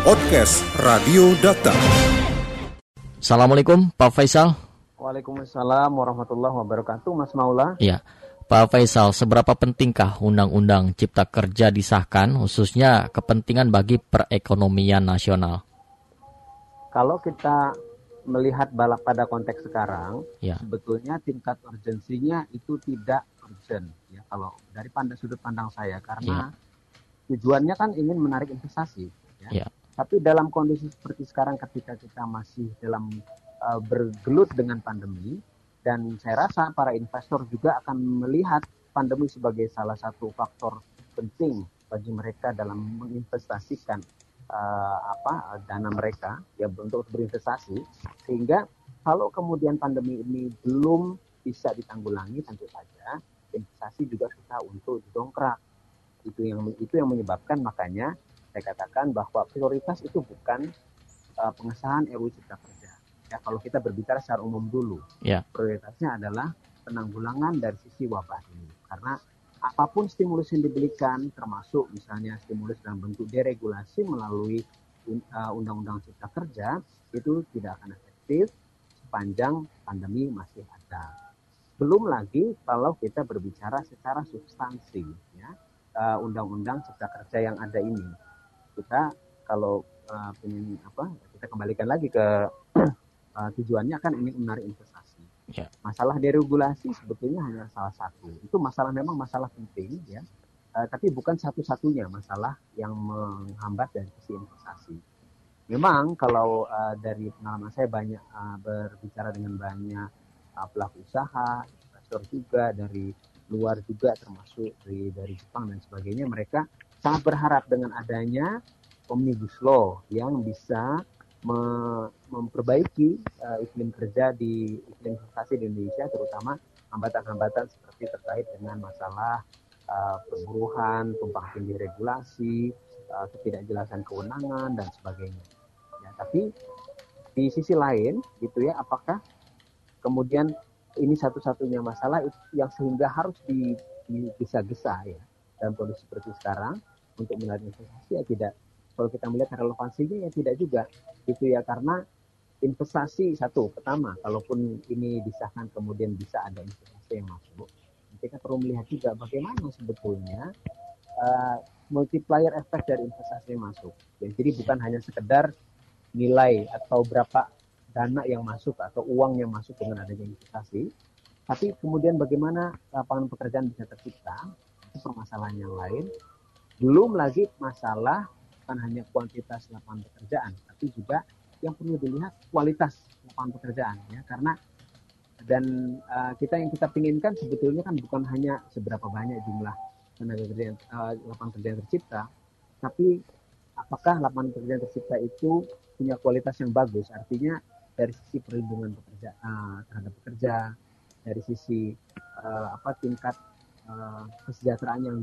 Podcast Radio Data. Assalamualaikum Pak Faisal. Waalaikumsalam warahmatullahi wabarakatuh Mas Maula. Iya. Pak Faisal, seberapa pentingkah Undang-Undang Cipta Kerja disahkan khususnya kepentingan bagi perekonomian nasional? Kalau kita melihat balap pada konteks sekarang, Ya. sebetulnya tingkat urgensinya itu tidak urgent ya kalau dari pandang sudut pandang saya karena tujuannya kan ingin menarik investasi ya. Ya. Tapi dalam kondisi seperti sekarang ketika kita masih dalam uh, bergelut dengan pandemi dan saya rasa para investor juga akan melihat pandemi sebagai salah satu faktor penting bagi mereka dalam menginvestasikan uh, apa dana mereka ya untuk berinvestasi. Sehingga kalau kemudian pandemi ini belum bisa ditanggulangi tentu saja investasi juga susah untuk didongkrak. Itu yang itu yang menyebabkan makanya saya katakan bahwa prioritas itu bukan uh, pengesahan RUU Cipta Kerja. Ya kalau kita berbicara secara umum dulu Ya. prioritasnya adalah penanggulangan dari sisi wabah ini. Karena apa pun stimulus yang diberikan termasuk misalnya stimulus dalam bentuk deregulasi melalui uh, undang-undang cipta kerja itu tidak akan efektif sepanjang pandemi masih ada. Belum lagi kalau kita berbicara secara substansi ya uh, undang-undang cipta kerja yang ada ini kita kalau uh, ingin apa kita kembalikan lagi ke uh, tujuannya kan ingin menarik investasi. Ya. masalah deregulasi sebetulnya hanya salah satu. Itu masalah memang masalah penting ya. Uh, tapi bukan satu-satunya masalah yang menghambat dari sisi investasi. Memang kalau uh, dari pengalaman saya banyak uh, berbicara dengan banyak uh, pelaku usaha investor juga dari luar juga termasuk dari dari Jepang dan sebagainya mereka sangat berharap dengan adanya omnibus law yang bisa me- memperbaiki uh, iklim kerja di iklim investasi di Indonesia terutama hambatan-hambatan seperti terkait dengan masalah uh, perburuhan, tumpang tindih regulasi, uh, ketidakjelasan kewenangan dan sebagainya. Ya, tapi di sisi lain gitu ya apakah kemudian ini satu-satunya masalah yang sehingga harus di- digesa-gesa ya dalam kondisi seperti sekarang untuk menarik investasi ya tidak. Kalau kita melihat relevansinya ya tidak juga. Gitu ya karena investasi satu pertama kalaupun ini disahkan kemudian bisa ada investasi yang masuk kita perlu melihat juga bagaimana sebetulnya uh, multiplier efek dari investasi yang masuk. Ya, jadi bukan hanya sekedar nilai atau berapa dana yang masuk atau uang yang masuk dengan adanya investasi tapi kemudian bagaimana lapangan pekerjaan bisa tercipta itu permasalahan yang lain belum lagi masalah bukan hanya kuantitas lapangan pekerjaan, tapi juga yang perlu dilihat kualitas lapangan pekerjaan ya karena dan uh, kita yang kita pinginkan sebetulnya kan bukan hanya seberapa banyak jumlah tenaga kerja uh, lapangan kerja yang tercipta, tapi apakah lapangan kerja yang tercipta itu punya kualitas yang bagus? Artinya dari sisi perlindungan pekerja uh, terhadap pekerja, dari sisi uh, apa tingkat uh, kesejahteraan yang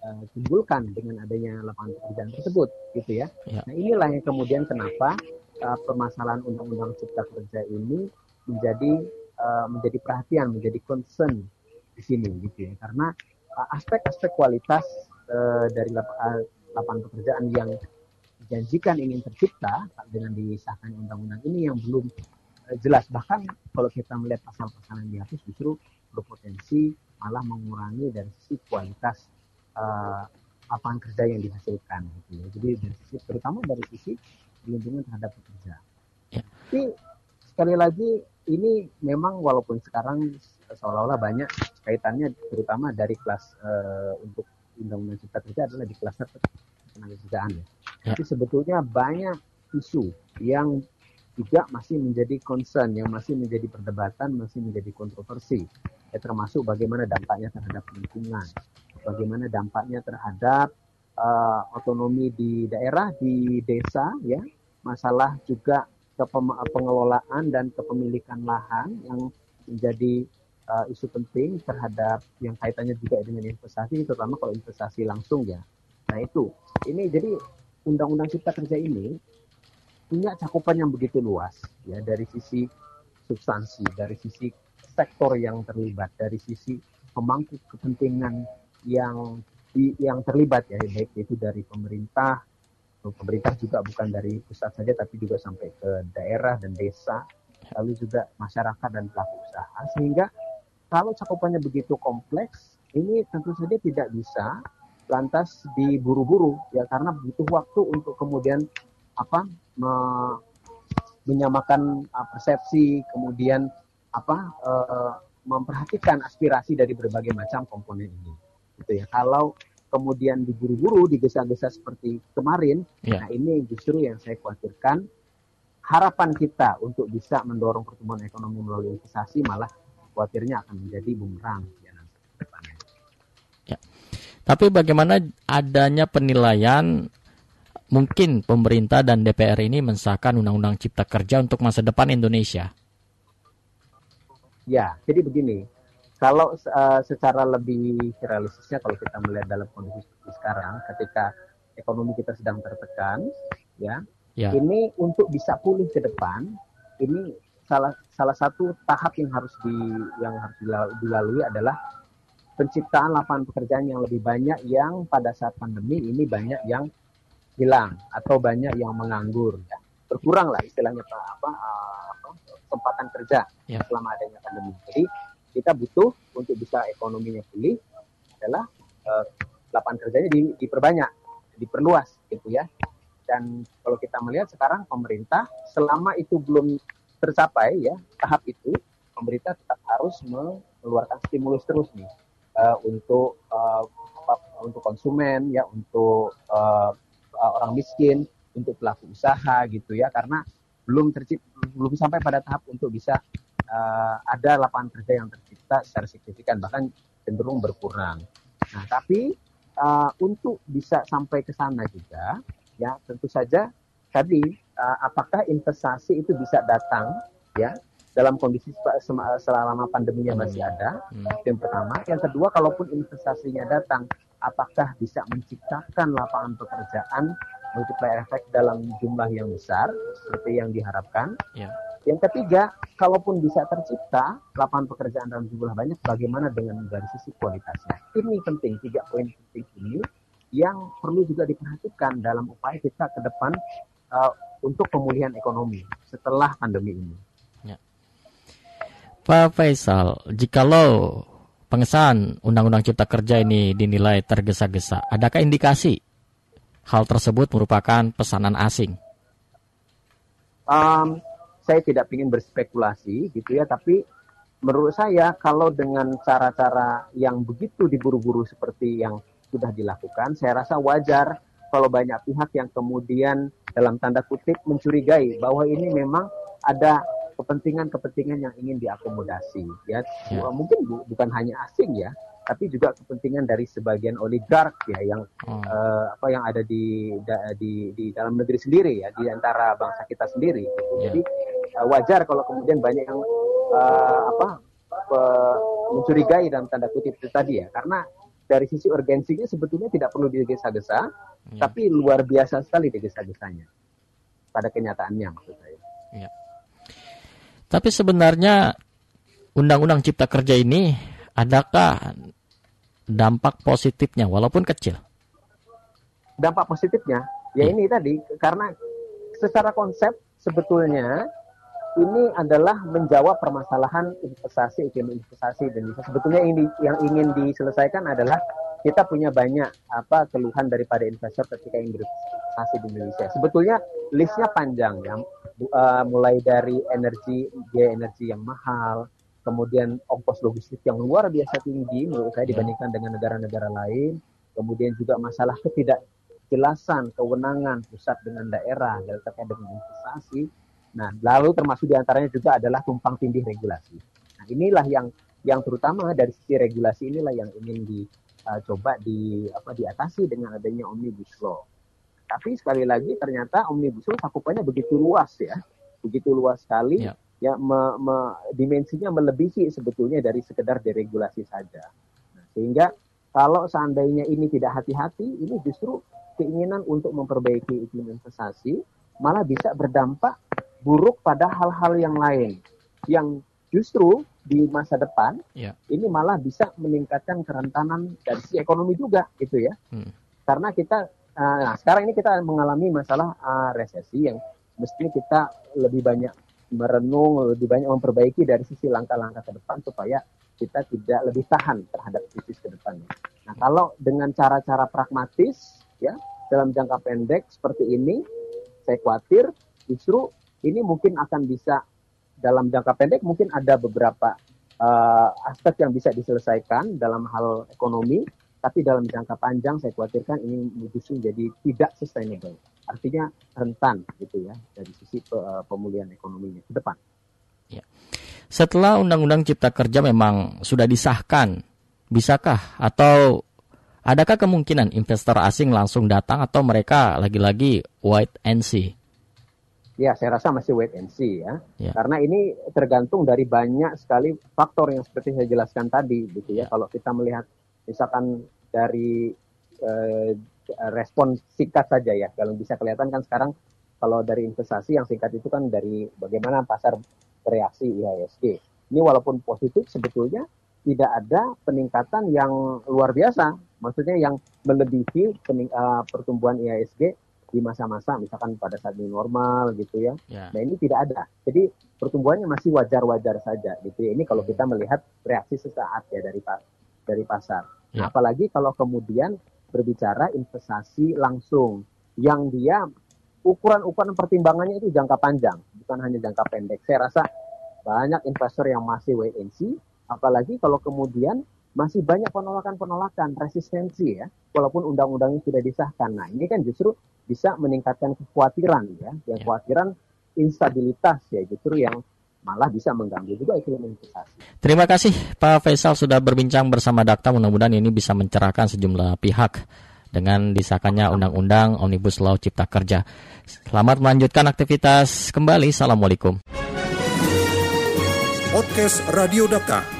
ditimbulkan dengan adanya lapangan pekerjaan tersebut, gitu ya. Ya. Nah inilah yang kemudian kenapa uh, permasalahan undang-undang cipta kerja ini menjadi uh, menjadi perhatian, menjadi concern di sini, gitu ya. Karena uh, aspek-aspek kualitas uh, dari lap- uh, lapangan pekerjaan yang dijanjikan ingin tercipta dengan disahkan undang-undang ini yang belum uh, jelas. Bahkan kalau kita melihat pasal-pasal yang dihapus justru berpotensi malah mengurangi dari sisi kualitas uh, lapangan kerja yang dihasilkan gitu ya. Jadi dari sisi terutama dari sisi perlindungan terhadap pekerja. Ya. Tapi sekali lagi ini memang walaupun sekarang seolah-olah banyak kaitannya terutama dari kelas uh, untuk undang-undang cipta kerja adalah di klaster tenaga kerjaan ya. Ya. Tapi sebetulnya banyak isu yang juga masih menjadi concern, yang masih menjadi perdebatan, masih menjadi kontroversi. Ya, termasuk bagaimana dampaknya terhadap lingkungan, bagaimana dampaknya terhadap uh, otonomi di daerah, di desa, ya, masalah juga pengelolaan dan kepemilikan lahan yang menjadi uh, isu penting terhadap yang kaitannya juga dengan investasi, terutama kalau investasi langsung ya. Nah itu, ini jadi undang-undang cipta kerja ini punya cakupan yang begitu luas ya dari sisi substansi, dari sisi sektor yang terlibat, dari sisi pemangku kepentingan yang di, yang terlibat ya baik itu dari pemerintah pemerintah juga bukan dari pusat saja tapi juga sampai ke daerah dan desa lalu juga masyarakat dan pelaku usaha. Sehingga kalau cakupannya begitu kompleks ini tentu saja tidak bisa lantas diburu-buru ya karena butuh waktu untuk kemudian apa me, menyamakan uh, persepsi kemudian apa uh, memperhatikan aspirasi dari berbagai macam komponen ini gitu ya kalau kemudian diburu-buru digesa-gesa seperti kemarin Ya. nah ini justru yang saya khawatirkan harapan kita untuk bisa mendorong pertumbuhan ekonomi melalui investasi malah khawatirnya akan menjadi bumerang ya nanti depannya. Tapi bagaimana adanya penilaian mungkin pemerintah dan DPR ini mensahkan Undang-Undang Cipta Kerja untuk masa depan Indonesia? Ya, jadi begini, kalau uh, secara lebih realistisnya kalau kita melihat dalam kondisi seperti sekarang, ketika ekonomi kita sedang tertekan, ya, Ya. ini untuk bisa pulih ke depan, ini salah salah satu tahap yang harus di yang harus dila- dilalui adalah penciptaan lapangan pekerjaan yang lebih banyak yang pada saat pandemi ini banyak yang hilang atau banyak yang menganggur, ya. berkurang lah istilahnya pak apa, uh, apa kesempatan kerja Ya. selama adanya pandemi. Jadi kita butuh untuk bisa ekonominya pulih adalah eh, lapangan kerjanya di- diperbanyak, diperluas gitu ya. Dan kalau kita melihat sekarang pemerintah selama itu belum tercapai ya tahap itu, pemerintah tetap harus mengeluarkan stimulus terus nih eh, untuk apa- untuk konsumen ya, untuk eh, orang miskin, untuk pelaku usaha gitu ya, karena belum tercipta belum sampai pada tahap untuk bisa uh, ada lapangan kerja yang tercipta secara signifikan bahkan cenderung berkurang. Nah, tapi uh, untuk bisa sampai ke sana juga, ya tentu saja tadi uh, apakah investasi itu bisa datang, ya dalam kondisi selama pandeminya masih ada. Hmm. Itu Yang pertama, yang kedua, kalaupun investasinya datang, apakah bisa menciptakan lapangan pekerjaan multiplier effect dalam jumlah yang besar seperti yang diharapkan? Ya. Yang ketiga, kalaupun bisa tercipta lapangan pekerjaan dalam jumlah banyak, bagaimana dengan dari sisi kualitasnya? Ini penting, tiga poin penting ini yang perlu juga diperhatikan dalam upaya kita ke depan uh, untuk pemulihan ekonomi setelah pandemi ini. Pak Faisal, jikalau pengesahan Undang-Undang Cipta Kerja ini dinilai tergesa-gesa, adakah indikasi hal tersebut merupakan pesanan asing? Um, saya tidak ingin berspekulasi gitu ya, tapi menurut saya kalau dengan cara-cara yang begitu diburu-buru seperti yang sudah dilakukan, saya rasa wajar kalau banyak pihak yang kemudian dalam tanda kutip mencurigai bahwa ini memang ada kepentingan-kepentingan yang ingin diakomodasi ya, Ya. mungkin bu- bukan hanya asing ya tapi juga kepentingan dari sebagian oligark ya yang Oh, eh, apa yang ada di, da- di di dalam negeri sendiri ya di antara bangsa kita sendiri gitu. Ya. jadi eh, wajar kalau kemudian banyak yang eh, apa pe- mencurigai dalam tanda kutip itu tadi ya karena dari sisi urgensinya sebetulnya tidak perlu digesa-gesa ya. tapi luar biasa sekali digesa-gesanya pada kenyataannya maksud saya Tapi sebenarnya Undang-Undang Cipta Kerja ini adakah dampak positifnya walaupun kecil? dampak positifnya ya Hmm. ini tadi karena secara konsep sebetulnya ini adalah menjawab permasalahan investasi ekonomi investasi Indonesia sebetulnya ini yang ingin diselesaikan adalah kita punya banyak apa keluhan daripada investor ketika ingin berinvestasi di Indonesia sebetulnya listnya panjang ya eh, mulai dari energi biaya energi yang mahal kemudian ongkos logistik yang luar biasa tinggi menurut saya Ya. dibandingkan dengan negara-negara lain kemudian juga masalah ketidakjelasan kewenangan pusat dengan daerah dalam terkait dengan investasi. Nah, lalu termasuk di antaranya juga adalah tumpang tindih regulasi. Nah, inilah yang yang terutama dari sisi regulasi inilah yang ingin dicoba di apa diatasi dengan adanya omnibus law. Tapi sekali lagi ternyata omnibus law cakupannya begitu luas ya, begitu luas sekali. Ya. Ya, me- me- dimensinya melebihi sebetulnya dari sekedar deregulasi saja. Nah, sehingga kalau seandainya ini tidak hati-hati, ini justru keinginan untuk memperbaiki iklim investasi malah bisa berdampak buruk pada hal-hal yang lain yang justru di masa depan Ya. ini malah bisa meningkatkan kerentanan dari sisi ekonomi juga gitu ya Hmm. karena kita uh, nah sekarang ini kita mengalami masalah uh, resesi yang mestinya kita lebih banyak merenung, lebih banyak memperbaiki dari sisi langkah-langkah ke depan supaya kita tidak lebih tahan terhadap krisis ke depannya. Nah, kalau dengan cara-cara pragmatis ya dalam jangka pendek seperti ini, saya khawatir justru ini mungkin akan bisa dalam jangka pendek mungkin ada beberapa uh, aspek yang bisa diselesaikan dalam hal ekonomi, tapi dalam jangka panjang saya khawatirkan ini justru jadi tidak sustainable. Artinya rentan gitu ya dari sisi uh, pemulihan ekonominya ke depan. Ya. Setelah Undang-Undang Cipta Kerja memang sudah disahkan, bisakah atau adakah kemungkinan investor asing langsung datang atau mereka lagi-lagi wait and see? Ya, saya rasa masih wait and see ya. ya. Karena ini tergantung dari banyak sekali faktor yang seperti saya jelaskan tadi gitu ya. ya. Kalau kita melihat misalkan dari eh, respon singkat saja ya. Kalau bisa kelihatan kan sekarang kalau dari investasi yang singkat itu kan dari bagaimana pasar bereaksi IHSG. Ini walaupun positif sebetulnya tidak ada peningkatan yang luar biasa. Maksudnya yang melebihi pening, uh, pertumbuhan IHSG di masa-masa misalkan pada saat ini normal gitu ya. ya. Nah ini tidak ada. Jadi pertumbuhannya masih wajar-wajar saja gitu. Ya. Ini kalau kita melihat reaksi sesaat ya dari dari pasar. Ya. Nah, apalagi kalau kemudian berbicara investasi langsung yang dia ukuran-ukuran pertimbangannya itu jangka panjang, bukan hanya jangka pendek. Saya rasa banyak investor yang masih wait and see, apalagi kalau kemudian masih banyak penolakan-penolakan, resistensi ya, walaupun undang-undangnya sudah disahkan. Nah, ini kan justru bisa meningkatkan kekhawatiran ya, yang ya. kekhawatiran instabilitas ya, justru yang malah bisa mengganggu juga iklim investasi. Terima kasih Pak Faisal sudah berbincang bersama Dakta. Mudah-mudahan ini bisa mencerahkan sejumlah pihak dengan disahkannya Undang-Undang Omnibus Law Cipta Kerja. Selamat melanjutkan aktivitas kembali. Assalamualaikum. Podcast Radio Dakta